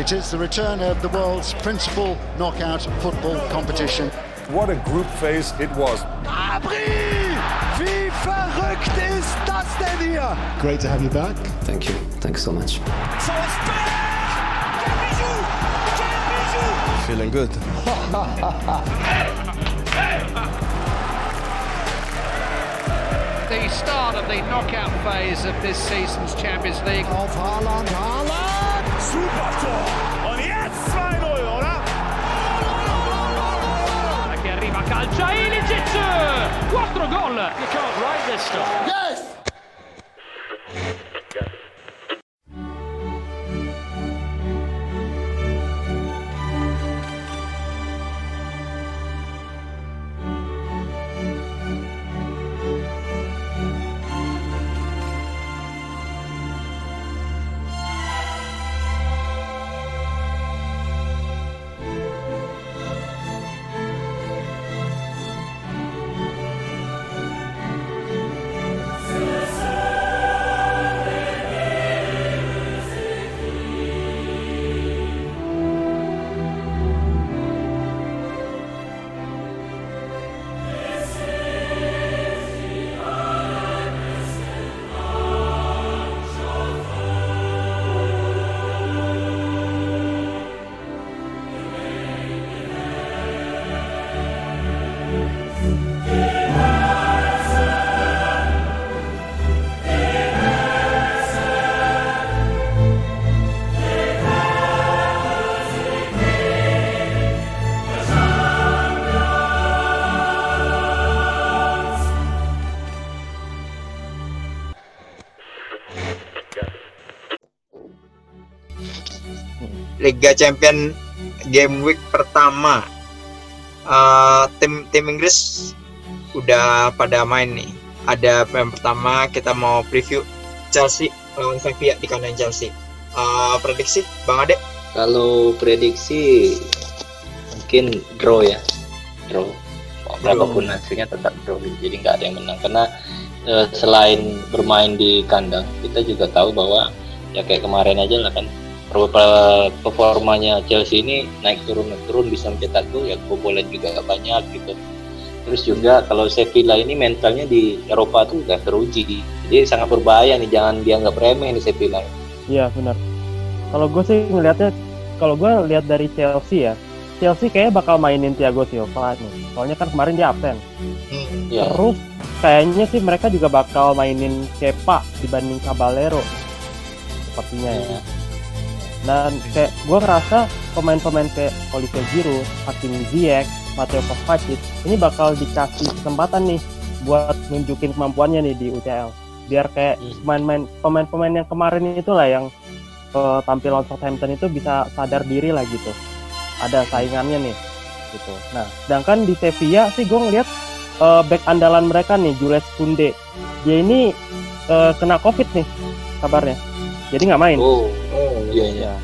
It is the return of the world's principal knockout football competition. What a group phase it was. Abri! Wie verrückt ist das denn hier? Great to have you back. Thank you. Thanks so much. Feeling good. the start of the knockout phase of this season's Champions League. Auf Haaland, Haaland! Super Tor. Und jetzt 2-0, oder? Che arriva calcia Ilicic! 4 gol! You can't write this stuff. Yes! Liga Champion game week pertama. Eh, tim tim Inggris udah pada main nih. Ada yang pertama kita mau preview Chelsea lawan Sevilla di kandang Chelsea. Eh, prediksi Bang Ade? Kalau prediksi mungkin draw ya, draw. Berapapun hasilnya tetap draw. Jadi nggak ada yang menang. Karena eh, selain bermain di kandang, kita juga tahu bahwa ya kayak kemarin aja lah kan performanya Chelsea ini naik turun naik turun bisa mencetak gol ya kebobolan juga nggak banyak gitu. Terus juga kalau Sevilla ini mentalnya di Eropa tuh udah teruji, jadi sangat berbahaya nih jangan dianggap remeh nih Sevilla. Iya benar. Kalau gue sih ngelihatnya, kalau gue lihat dari Chelsea ya, Chelsea kayaknya bakal mainin Thiago Silva nih. Soalnya kan kemarin dia absen. Hmm, Ya, Terus kayaknya sih mereka juga bakal mainin Kepa dibanding Caballero. Sepertinya ya. Dan kayak gue ngerasa pemain-pemain kayak Olivier Giroud, Hakim Ziyech, Mateo Kovacic ini bakal dikasih kesempatan nih buat nunjukin kemampuannya nih di UCL. Biar kayak Hmm. pemain-pemain pemain-pemain yang kemarin itulah yang eh, tampil lawan Southampton itu bisa sadar diri lah gitu. Ada saingannya nih gitu. Nah, sedangkan di Sevilla sih gue ngeliat eh, back andalan mereka nih Jules Kounde. Dia ini eh, kena Covid nih kabarnya. Jadi nggak main. oh, oh iya iya. Ya.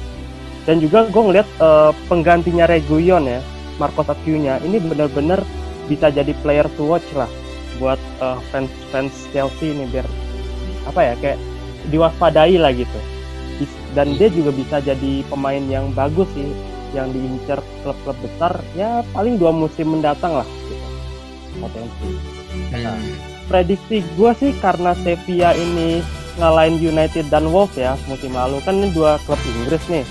Dan juga gue ngeliat eh, penggantinya Reguilon ya, Marcos Acuna ini bener-bener bisa jadi player to watch lah buat eh, fans fans Chelsea ini biar apa ya kayak diwaspadai lah gitu. Dan dia juga bisa jadi pemain yang bagus sih, yang diincar klub-klub besar ya paling dua musim mendatang lah gitu. Potensi. Hmm. Prediksi gue sih karena Sevilla ini ngalahin United dan Wolves ya musim lalu kan ini dua klub Inggris nih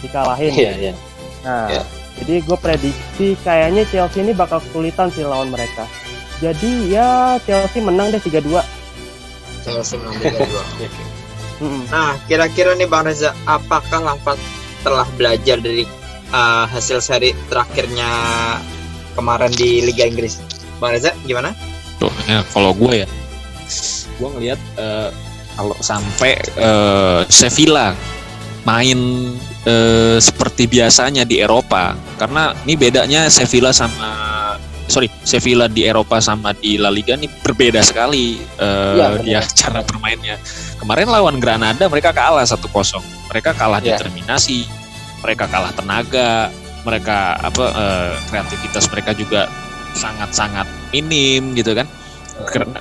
dikalahin. Iya iya. Nah, Iya. jadi gue prediksi kayaknya Chelsea ini bakal kesulitan sih lawan mereka. Jadi ya Chelsea menang deh 3-2. Chelsea menang 3-2 Mm-mm. Nah, kira-kira nih Bang Reza, apakah Lampard telah belajar dari uh, hasil seri terakhirnya kemarin di Liga Inggris? Bang Reza, gimana? Tuh, ya, kalau gue ya, gue ngelihat eh, kalau sampai eh, Sevilla main eh, seperti biasanya di Eropa, karena ini bedanya Sevilla sama sorry Sevilla di Eropa sama di La Liga ini berbeda sekali Iya, benar. dia cara bermainnya. Kemarin lawan Granada mereka kalah 1-0. Mereka kalah Iya. determinasi, mereka kalah tenaga, mereka apa eh, kreativitas mereka juga sangat-sangat minim gitu kan.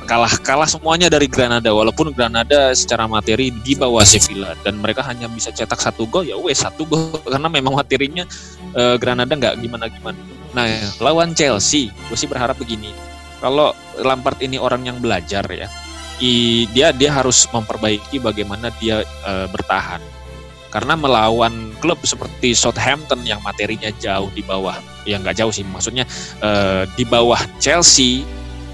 Kalah kalah semuanya dari Granada. Walaupun Granada secara materi di bawah Sevilla dan mereka hanya bisa cetak satu gol ya wes satu gol. Karena memang materinya uh, Granada nggak gimana gimana nah lawan Chelsea gue sih berharap begini. Kalau Lampard ini orang yang belajar ya i, dia dia harus memperbaiki bagaimana dia uh, bertahan. Karena melawan klub seperti Southampton yang materinya jauh di bawah ya nggak jauh sih maksudnya uh, di bawah Chelsea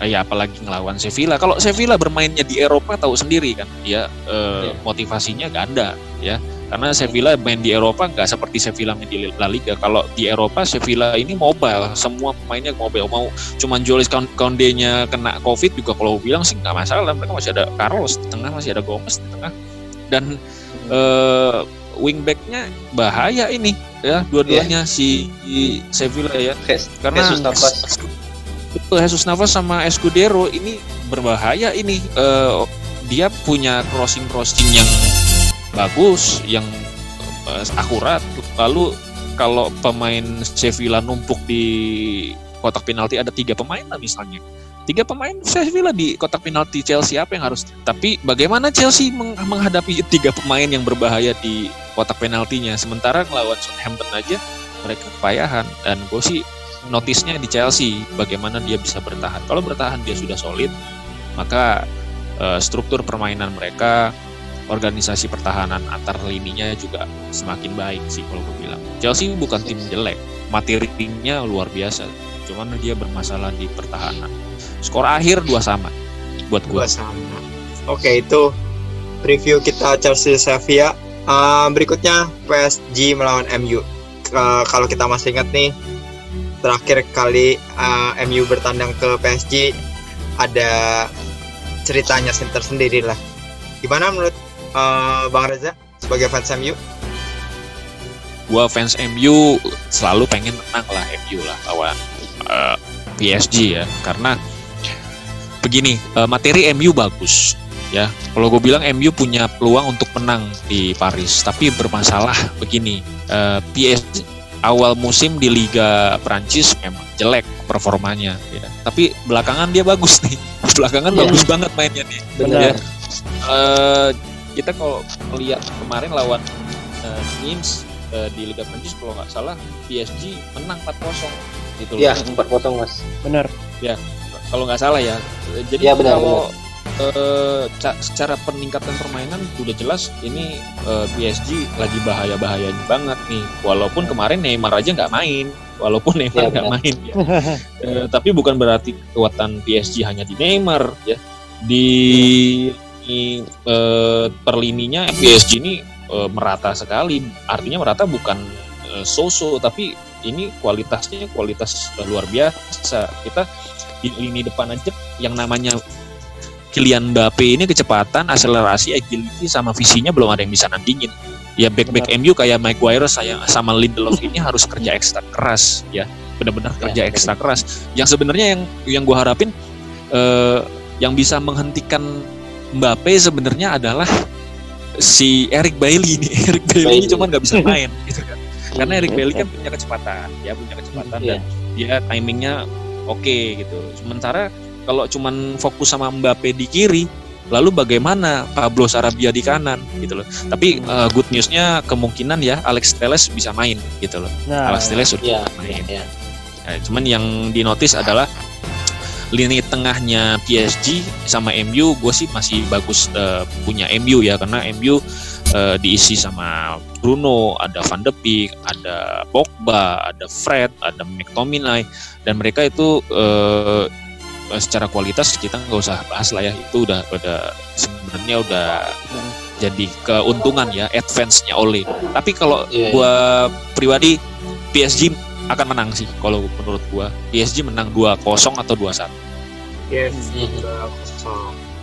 ya apalagi ngelawan Sevilla. Kalau Sevilla bermainnya di Eropa tahu sendiri kan. Dia uh, yeah. motivasinya ganda ya. Karena Sevilla main di Eropa nggak seperti Sevilla main di La Liga. Kalau di Eropa Sevilla ini mobile. Semua pemainnya mobile. Mau cuman Jolis Conde-nya kena Covid juga kalau bilang sih nggak masalah. Mereka masih ada Carlos di tengah masih ada Gomez di tengah. Dan uh, wingbacknya bahaya ini ya. Dua-duanya yeah. si, Sevilla ya. Karena Jesus Navas itu Jesus Navas sama Escudero ini berbahaya ini. Uh, dia punya crossing crossing yang bagus yang uh, akurat. Lalu kalau pemain Sevilla numpuk di kotak penalti ada tiga pemain lah misalnya. Tiga pemain Sevilla di kotak penalti Chelsea apa yang harus? Tapi bagaimana Chelsea menghadapi tiga pemain yang berbahaya di kotak penaltinya? Sementara melawan Southampton aja mereka kepayahan. Dan gue sih notisnya di Chelsea bagaimana dia bisa bertahan. Kalau bertahan dia sudah solid maka uh, struktur permainan mereka organisasi pertahanan antar lininya juga semakin baik sih kalau gue bilang. Chelsea bukan tim jelek materinya luar biasa cuman dia bermasalah di pertahanan. Skor akhir dua sama buat gue dua sama. Oke itu review kita Chelsea Sevilla. Uh, berikutnya PSG melawan MU uh, kalau kita masih ingat nih terakhir kali uh, MU bertandang ke PSG ada ceritanya tersendiri lah. Gimana menurut uh, Bang Reza sebagai fans MU gua fans MU selalu pengen menang lah MU lah lawan uh, PSG ya. Karena begini uh, materi MU bagus ya. Kalau gue bilang MU punya peluang untuk menang di Paris tapi bermasalah begini uh, PSG awal musim di Liga Prancis memang jelek performanya ya. tapi belakangan dia bagus nih belakangan yeah. bagus banget mainnya nih Benar. Ya. Uh, kita kalau melihat kemarin lawan uh, Nims uh, di Liga Prancis kalau nggak salah PSG menang 4-0 gitu loh. Ya, 4-0 Mas. Benar. Ya, kalau nggak salah ya. Jadi ya, benar, kalau benar. Uh, secara peningkatan permainan udah jelas ini uh, PSG lagi bahaya-bahayanya banget nih. Walaupun kemarin Neymar aja nggak main, walaupun Neymar iya, nggak ya, main. Ya. uh, tapi bukan berarti kekuatan PSG hanya di Neymar ya. Di ini uh, perlininya PSG ini uh, merata sekali. Artinya merata bukan uh, so-so tapi ini kualitasnya kualitas luar biasa. Kita di lini depan aja yang namanya Kylian Mbappe ini kecepatan, akselerasi, agility sama visinya belum ada yang bisa nandingin. Ya back-back MU kayak Mike Wire saya sama Lindelof ini harus kerja ekstra keras ya. Benar-benar kerja ya, ekstra keras. Yang sebenarnya yang yang gue harapin eh, yang bisa menghentikan Mbappe sebenarnya adalah si Eric Bailly nih. Eric Bailly, Bailly. cuman nggak bisa main gitu kan. Karena Eric Bailly kan punya kecepatan, ya punya kecepatan yeah. dan dia timingnya oke okay, gitu. Sementara kalau cuman fokus sama Mbappe di kiri, lalu bagaimana Pablo Sarabia di kanan gitu loh. Tapi uh, good newsnya kemungkinan ya Alex Telles bisa main gitu loh. Nah, Alex Telles sudah yeah, main. Yeah. Nah, cuman yang dinotis adalah lini tengahnya PSG sama MU gue sih masih bagus uh, punya MU ya karena MU uh, diisi sama Bruno, ada Van de Beek, ada Pogba, ada Fred, ada McTominay dan mereka itu uh, secara kualitas kita nggak usah bahas lah ya. Itu udah udah sebenarnya udah jadi keuntungan ya advance-nya oleh tapi kalau yeah, iya. gue pribadi PSG akan menang sih kalau menurut gua. PSG menang 2-0 atau 2-1 yes. 2-0 oke.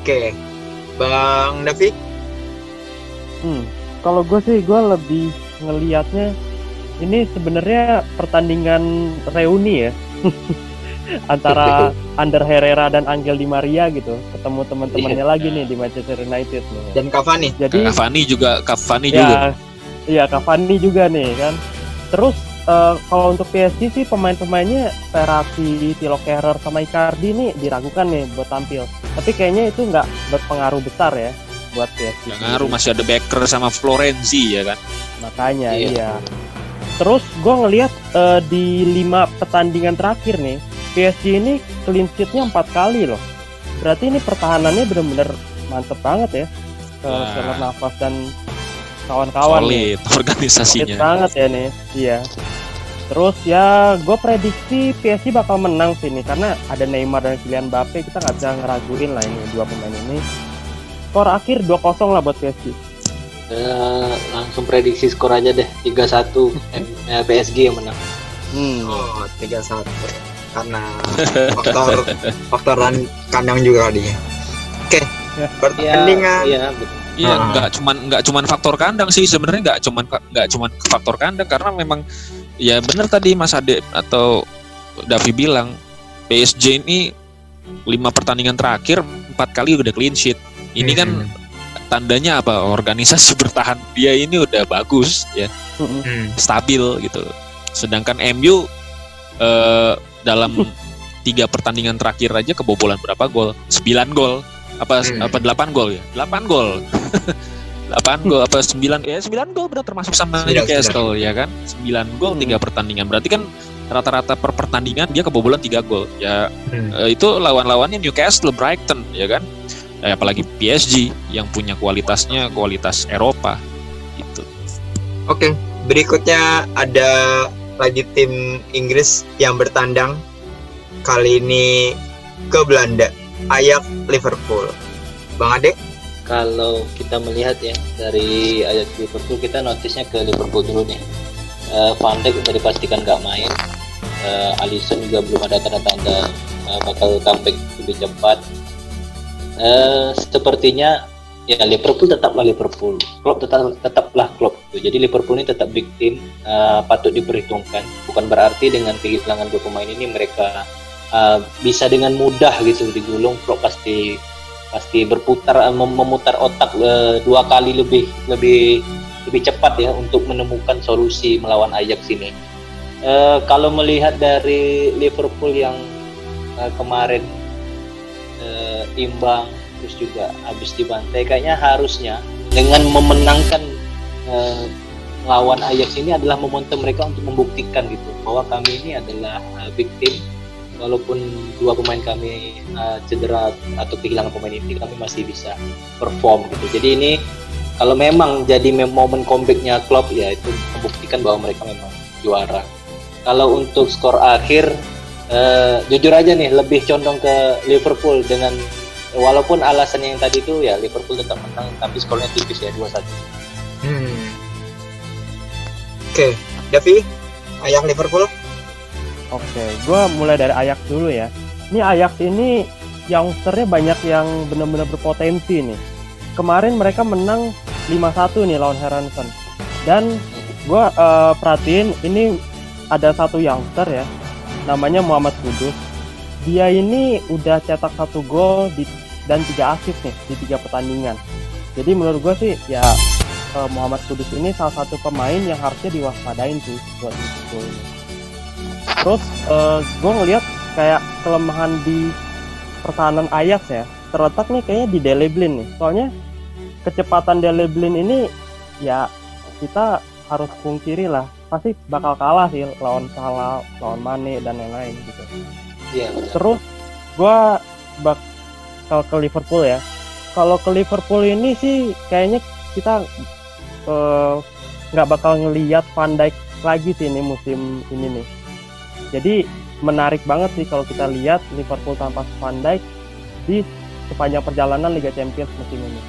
Okay. Bang David? Hmm. Kalau gue sih gue lebih ngelihatnya ini sebenarnya pertandingan reuni ya antara Ander Herrera dan Angel Di Maria gitu ketemu teman-temannya yeah. lagi nih di Manchester United nih. Dan Cavani. Jadi Cavani juga Cavani ya, juga. Iya Cavani juga nih kan. Terus uh, kalau untuk PSG sih pemain-pemainnya Verratti, Tilo Kehrer sama Icardi ini diragukan nih buat tampil. Tapi kayaknya itu nggak berpengaruh besar ya buat PSG. Nggak ngaruh masih ada Becker sama Florenzi ya kan. Makanya iya. iya. Terus gue ngelihat uh, di lima pertandingan terakhir nih PSG ini clean sheet-nya empat kali loh. Berarti ini pertahanannya bener-bener mantep banget ya. Ke nah. Nafas dan kawan-kawan solid nih. organisasinya solid banget ya nih iya terus ya gue prediksi PSG bakal menang sih nih karena ada Neymar dan Kylian Mbappe kita nggak bisa ngeraguin lah ini dua pemain ini skor akhir 2-0 lah buat PSG uh, langsung prediksi skor aja deh 3-1 PSG yang menang hmm. oh 3-1 karena faktor faktor kandang juga dia oke okay. Ya. pertandingan ya, ya, betul Iya, uh. nggak cuman nggak cuman faktor kandang sih sebenarnya nggak cuman nggak cuman faktor kandang karena memang ya benar tadi Mas Ade atau Davi bilang PSG ini lima pertandingan terakhir empat kali udah clean sheet. Ini kan hmm. tandanya apa? Organisasi bertahan dia ini udah bagus ya, hmm. stabil gitu. Sedangkan MU eh, dalam tiga pertandingan terakhir aja kebobolan berapa gol? 9 gol apa hmm. apa 8 gol ya 8 gol 8 gol apa 9 ya 9 gol benar termasuk sama Newcastle ya kan 9 gol hmm. 3 pertandingan berarti kan rata-rata per pertandingan dia kebobolan 3 gol ya hmm. eh, itu lawan-lawannya Newcastle Brighton ya kan eh, apalagi PSG yang punya kualitasnya kualitas Eropa itu oke okay. berikutnya ada lagi tim Inggris yang bertandang kali ini ke Belanda Ayak Liverpool. Bang Ade? Kalau kita melihat ya dari Ayak Liverpool kita notisnya ke Liverpool dulu nih. Uh, Van Dijk sudah dipastikan nggak main. Uh, Alisson juga belum ada tanda-tanda uh, bakal comeback lebih cepat. Uh, sepertinya ya Liverpool tetaplah Liverpool, Klopp tetap tetaplah Klopp. Jadi Liverpool ini tetap big team, uh, patut diperhitungkan. Bukan berarti dengan kehilangan dua pemain ini mereka uh, bisa dengan mudah gitu digulung Klopp pasti pasti berputar uh, memutar otak uh, dua kali lebih lebih lebih cepat ya untuk menemukan solusi melawan Ajax ini. Uh, kalau melihat dari Liverpool yang uh, kemarin uh, imbang terus juga habis dibantai kayaknya harusnya dengan memenangkan uh, lawan Ajax ini adalah momentum mereka untuk membuktikan gitu bahwa kami ini adalah uh, big team. Walaupun dua pemain kami uh, cedera atau kehilangan pemain inti kami masih bisa perform gitu. Jadi ini kalau memang jadi momen comebacknya klub ya itu membuktikan bahwa mereka memang juara. Kalau untuk skor akhir uh, jujur aja nih lebih condong ke Liverpool dengan walaupun alasan yang tadi itu ya Liverpool tetap menang tapi skornya tipis ya 2-1 hmm. oke okay. Davi ayah Liverpool Oke, gue mulai dari Ajax dulu ya. Ini Ajax ini youngsternya banyak yang benar-benar berpotensi nih. Kemarin mereka menang 5-1 nih lawan Herensen. Dan gue uh, perhatiin ini ada satu youngster ya, namanya Muhammad Kudus. Dia ini udah cetak satu gol di, dan tiga assist nih di tiga pertandingan. Jadi menurut gue sih ya uh, Muhammad Kudus ini salah satu pemain yang harusnya diwaspadain sih buat Liverpool ini terus uh, eh, gue ngeliat kayak kelemahan di pertahanan Ajax ya terletak nih kayaknya di Deleblin nih soalnya kecepatan Deleblin ini ya kita harus pungkiri lah pasti bakal kalah sih lawan Salah, lawan Mane dan lain-lain gitu. Iya. Terus gue bakal ke Liverpool ya. Kalau ke Liverpool ini sih kayaknya kita nggak uh, bakal ngelihat Van Dijk lagi sih ini musim ini nih jadi menarik banget sih kalau kita lihat Liverpool tanpa Van Dijk di sepanjang perjalanan Liga Champions musim ini.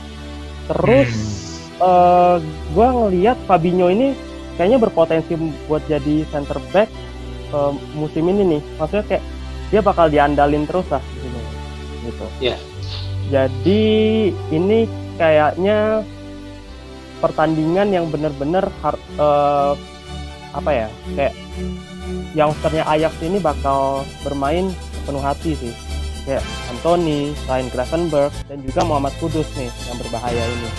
Terus hmm. uh, eh, gue ngelihat Fabinho ini kayaknya berpotensi buat jadi center back uh, musim ini nih. Maksudnya kayak dia bakal diandalin terus lah di sini. Gitu. Yeah. Jadi ini kayaknya pertandingan yang benar-benar uh, apa ya kayak youngsternya Ajax ini bakal bermain penuh hati sih kayak Anthony, Ryan Gravenberg dan juga Muhammad Kudus nih yang berbahaya ini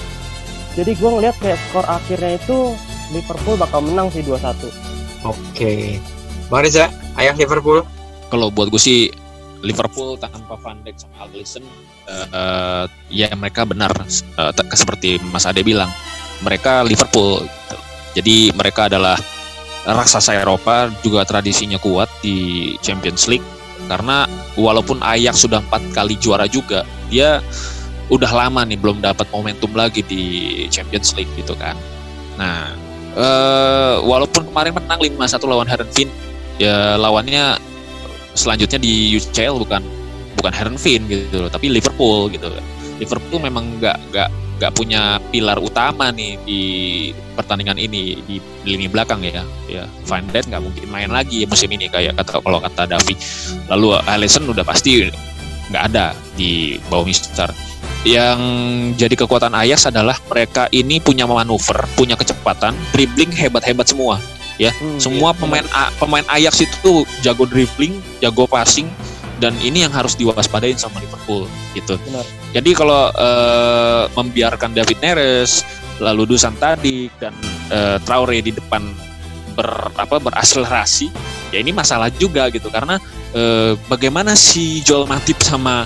jadi gue ngeliat kayak skor akhirnya itu Liverpool bakal menang sih 2-1 Oke. Bang Reza, Ayak Liverpool. Kalau buat gue sih Liverpool tanpa Van Dijk sama Alisson uh, ya mereka benar uh, seperti Mas Ade bilang mereka Liverpool gitu. jadi mereka adalah raksasa Eropa juga tradisinya kuat di Champions League karena walaupun Ajax sudah empat kali juara juga dia udah lama nih belum dapat momentum lagi di Champions League gitu kan nah uh, walaupun kemarin menang 5-1 lawan Herenveen ya lawannya selanjutnya di UCL bukan bukan Herenveen gitu tapi Liverpool gitu. Liverpool yeah. memang nggak nggak nggak punya pilar utama nih di pertandingan ini di lini belakang ya ya Van Dijk nggak mungkin main lagi musim ini kayak kata kalau kata Davi lalu Alisson udah pasti nggak ada di bawah Mister yang jadi kekuatan Ajax adalah mereka ini punya manuver punya kecepatan dribbling hebat-hebat semua ya. Hmm, Semua iya, pemain A, pemain Ajax itu jago dribbling, jago passing dan ini yang harus diwaspadain sama Liverpool gitu. Benar. Jadi kalau uh, membiarkan David Neres, lalu Dusan Tadi dan uh, Traore di depan ber apa berakselerasi, ya ini masalah juga gitu. Karena uh, bagaimana si Joel Matip sama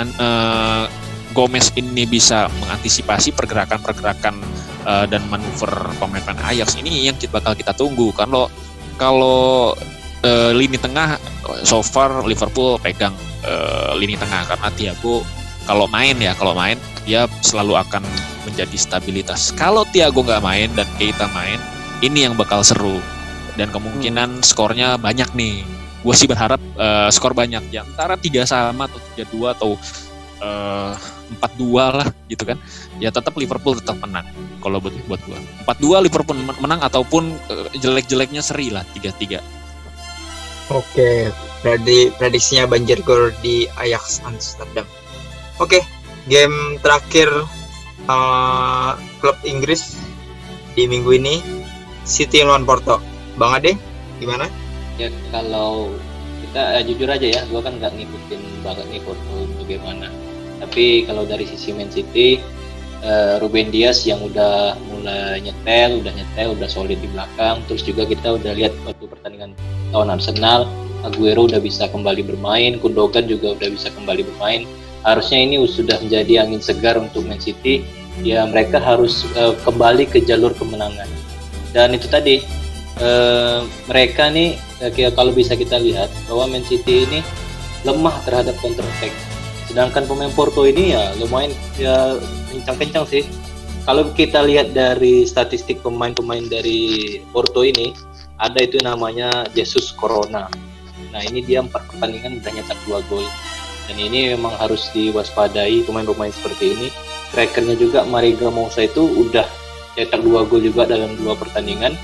uh, Gomez ini bisa mengantisipasi pergerakan-pergerakan uh, dan manuver pemain-pemain Ajax ini yang kita bakal kita tunggu. Kalau kalau uh, lini tengah so far Liverpool pegang uh, lini tengah karena Thiago kalau main ya kalau main dia selalu akan menjadi stabilitas. Kalau Thiago nggak main dan Keita main ini yang bakal seru. Dan kemungkinan hmm. skornya banyak nih. Gue sih berharap uh, skor banyak. Ya antara tiga sama atau tiga dua atau empat uh, dua lah gitu kan. Ya tetap Liverpool tetap menang kalau buat buat gua. Empat dua Liverpool menang ataupun uh, jelek-jeleknya seri lah tiga tiga. Oke, berarti prediksinya banjir gol di Ajax Amsterdam. Oke, game terakhir uh, klub Inggris di minggu ini City lawan Porto. Bang Ade, gimana? Ya kalau kita eh, jujur aja ya, gue kan nggak ngikutin banget nih Porto bagaimana tapi kalau dari sisi Man City uh, Ruben Dias yang udah mulai nyetel, udah nyetel, udah solid di belakang. Terus juga kita udah lihat waktu pertandingan lawan Arsenal, Aguero udah bisa kembali bermain, Gundogan juga udah bisa kembali bermain. Harusnya ini sudah menjadi angin segar untuk Man City. Ya mereka harus uh, kembali ke jalur kemenangan. Dan itu tadi uh, mereka nih uh, kalau bisa kita lihat bahwa Man City ini lemah terhadap counter attack Sedangkan pemain Porto ini ya lumayan ya kencang-kencang sih. Kalau kita lihat dari statistik pemain-pemain dari Porto ini, ada itu namanya Jesus Corona. Nah ini dia empat pertandingan udah nyetak dua gol. Dan ini memang harus diwaspadai pemain-pemain seperti ini. Trackernya juga Mariga Moussa itu udah cetak dua gol juga dalam dua pertandingan.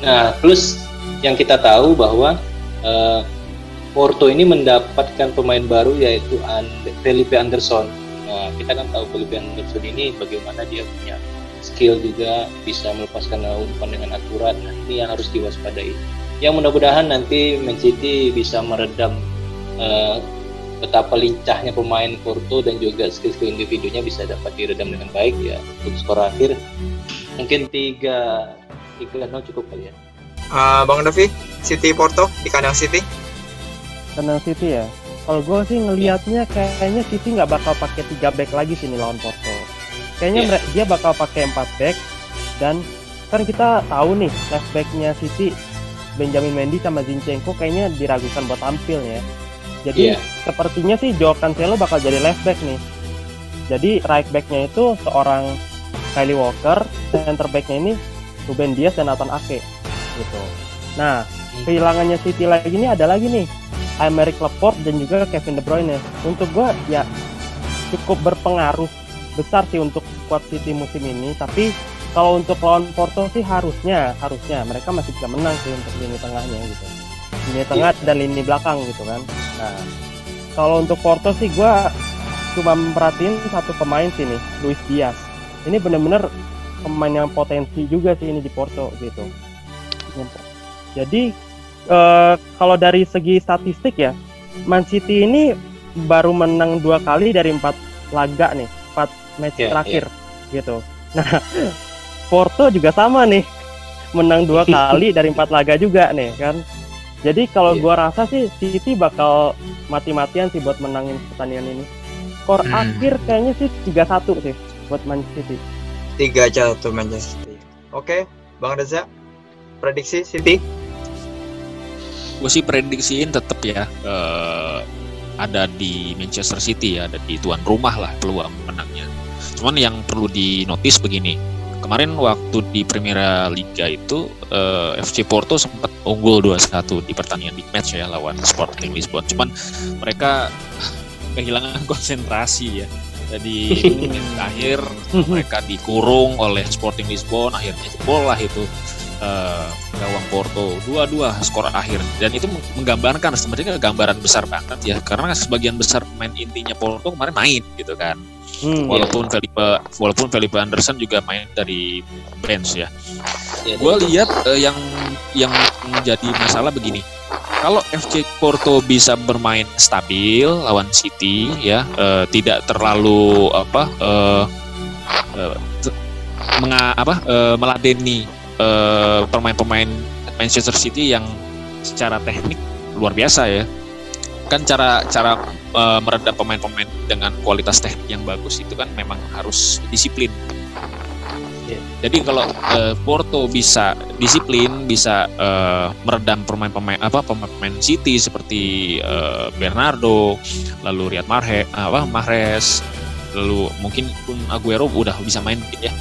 Nah plus yang kita tahu bahwa uh, Porto ini mendapatkan pemain baru yaitu Felipe Anderson. Nah, kita kan tahu Felipe Anderson ini bagaimana dia punya skill juga bisa melepaskan umpan dengan akurat. Nah, ini yang harus diwaspadai. Yang mudah-mudahan nanti Man City bisa meredam uh, betapa lincahnya pemain Porto dan juga skill-skill individunya bisa dapat diredam dengan baik ya. Untuk skor akhir mungkin tiga tiga nol cukup kali ya. Uh, Bang Davi, City Porto di kandang City kandang City ya kalau gue sih ngelihatnya kayaknya City nggak bakal pakai tiga back lagi sini lawan Porto kayaknya yeah. dia bakal pakai empat back dan kan kita tahu nih left backnya City Benjamin Mendy sama Zinchenko kayaknya diragukan buat tampil ya jadi yeah. sepertinya sih Joao Cancelo bakal jadi left back nih jadi right backnya itu seorang Kylie Walker center backnya ini Ruben Dias dan Nathan Ake gitu nah hmm. kehilangannya City lagi ini ada lagi nih Aymeric Laporte dan juga Kevin De Bruyne. Untuk gue ya cukup berpengaruh besar sih untuk squad City musim ini. Tapi kalau untuk lawan Porto sih harusnya harusnya mereka masih bisa menang sih untuk lini tengahnya gitu. Lini tengah dan lini belakang gitu kan. Nah kalau untuk Porto sih gue cuma memperhatiin satu pemain sih nih, Luis Diaz. Ini bener-bener pemain yang potensi juga sih ini di Porto gitu. Jadi uh, kalau dari segi statistik ya, Man City ini baru menang dua kali dari empat laga nih, empat match yeah, terakhir yeah. gitu. Nah, Porto juga sama nih, menang dua kali dari empat laga juga nih kan. Jadi kalau Iya. gua rasa sih City bakal mati-matian sih buat menangin pertandingan ini. Skor Hmm. akhir kayaknya sih 3-1 sih buat Man City. Tiga satu Manchester City. Oke, Bang Reza, prediksi City? gue sih prediksiin tetap ya eh, ada di Manchester City ya ada di tuan rumah lah peluang menangnya cuman yang perlu dinotis begini kemarin waktu di Primera Liga itu eh, FC Porto sempat unggul 2-1 di pertandingan big match ya lawan Sporting Lisbon. Cuman mereka kehilangan konsentrasi ya. Jadi akhir mereka dikurung oleh Sporting Lisbon akhirnya jebol lah itu eh, gawang Porto. Dua-dua skor akhir. Dan itu meng- menggambarkan sebenarnya gambaran besar banget ya. Karena sebagian besar pemain intinya Porto kemarin main gitu kan. Hmm. walaupun Felipe walaupun Felipe Anderson juga main dari bench ya. Ya, gue lihat eh, yang yang menjadi masalah begini. Kalau FC Porto bisa bermain stabil lawan City ya eh, tidak terlalu apa eh, eh, te- menga- apa eh, meladeni eh, pemain-pemain Manchester City yang secara teknik luar biasa ya. Kan cara cara eh, meredam pemain-pemain dengan kualitas teknik yang bagus itu kan memang harus disiplin. Jadi kalau eh, Porto bisa disiplin, bisa eh, meredam pemain-pemain apa pemain City seperti eh, Bernardo, lalu Riyad Mahrez, apa Mahrez, lalu mungkin pun Aguero udah bisa main mungkin ya.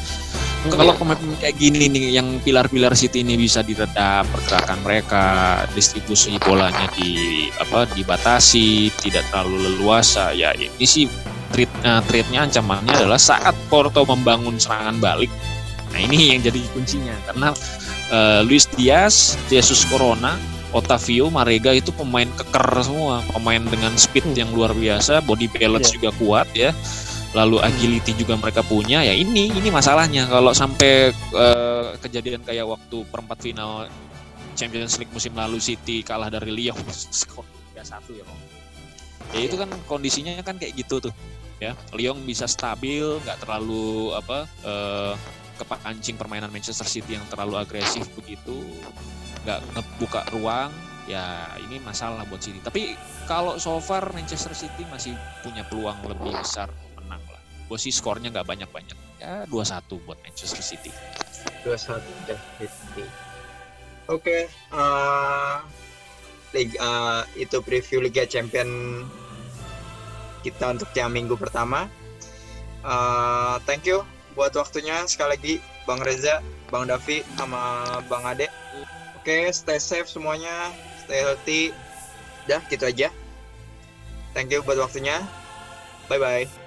Kalau pemain-pemain kayak gini nih yang pilar-pilar City ini bisa diredam pergerakan mereka, distribusi bolanya di apa dibatasi, tidak terlalu leluasa. Ya ini sih treat treatnya ancamannya adalah saat Porto membangun serangan balik Nah ini yang jadi kuncinya karena eh, Luis Diaz, Jesus Corona, Otavio, Marega itu pemain keker semua, pemain dengan speed yang luar biasa, body balance juga kuat ya. Lalu agility juga mereka punya. Ya ini ini masalahnya kalau sampai eh, kejadian kayak waktu perempat final Champions League musim lalu City kalah dari Lyon skor 3-1 ya Bang. Ya itu kan kondisinya kan kayak gitu tuh ya. Lyon bisa stabil, nggak terlalu apa eh, kepancing permainan Manchester City yang terlalu agresif begitu nggak ngebuka ruang ya ini masalah buat City tapi kalau so far Manchester City masih punya peluang lebih besar gue sih skornya nggak banyak-banyak ya 2-1 buat Manchester City dua satu City. Oke, eh, eh, itu preview Liga Champion kita untuk yang minggu pertama. Eh, thank you buat waktunya sekali lagi Bang Reza, Bang Davi, sama Bang Ade. Oke, stay safe semuanya, stay healthy. Dah, gitu aja. Thank you buat waktunya. Bye bye.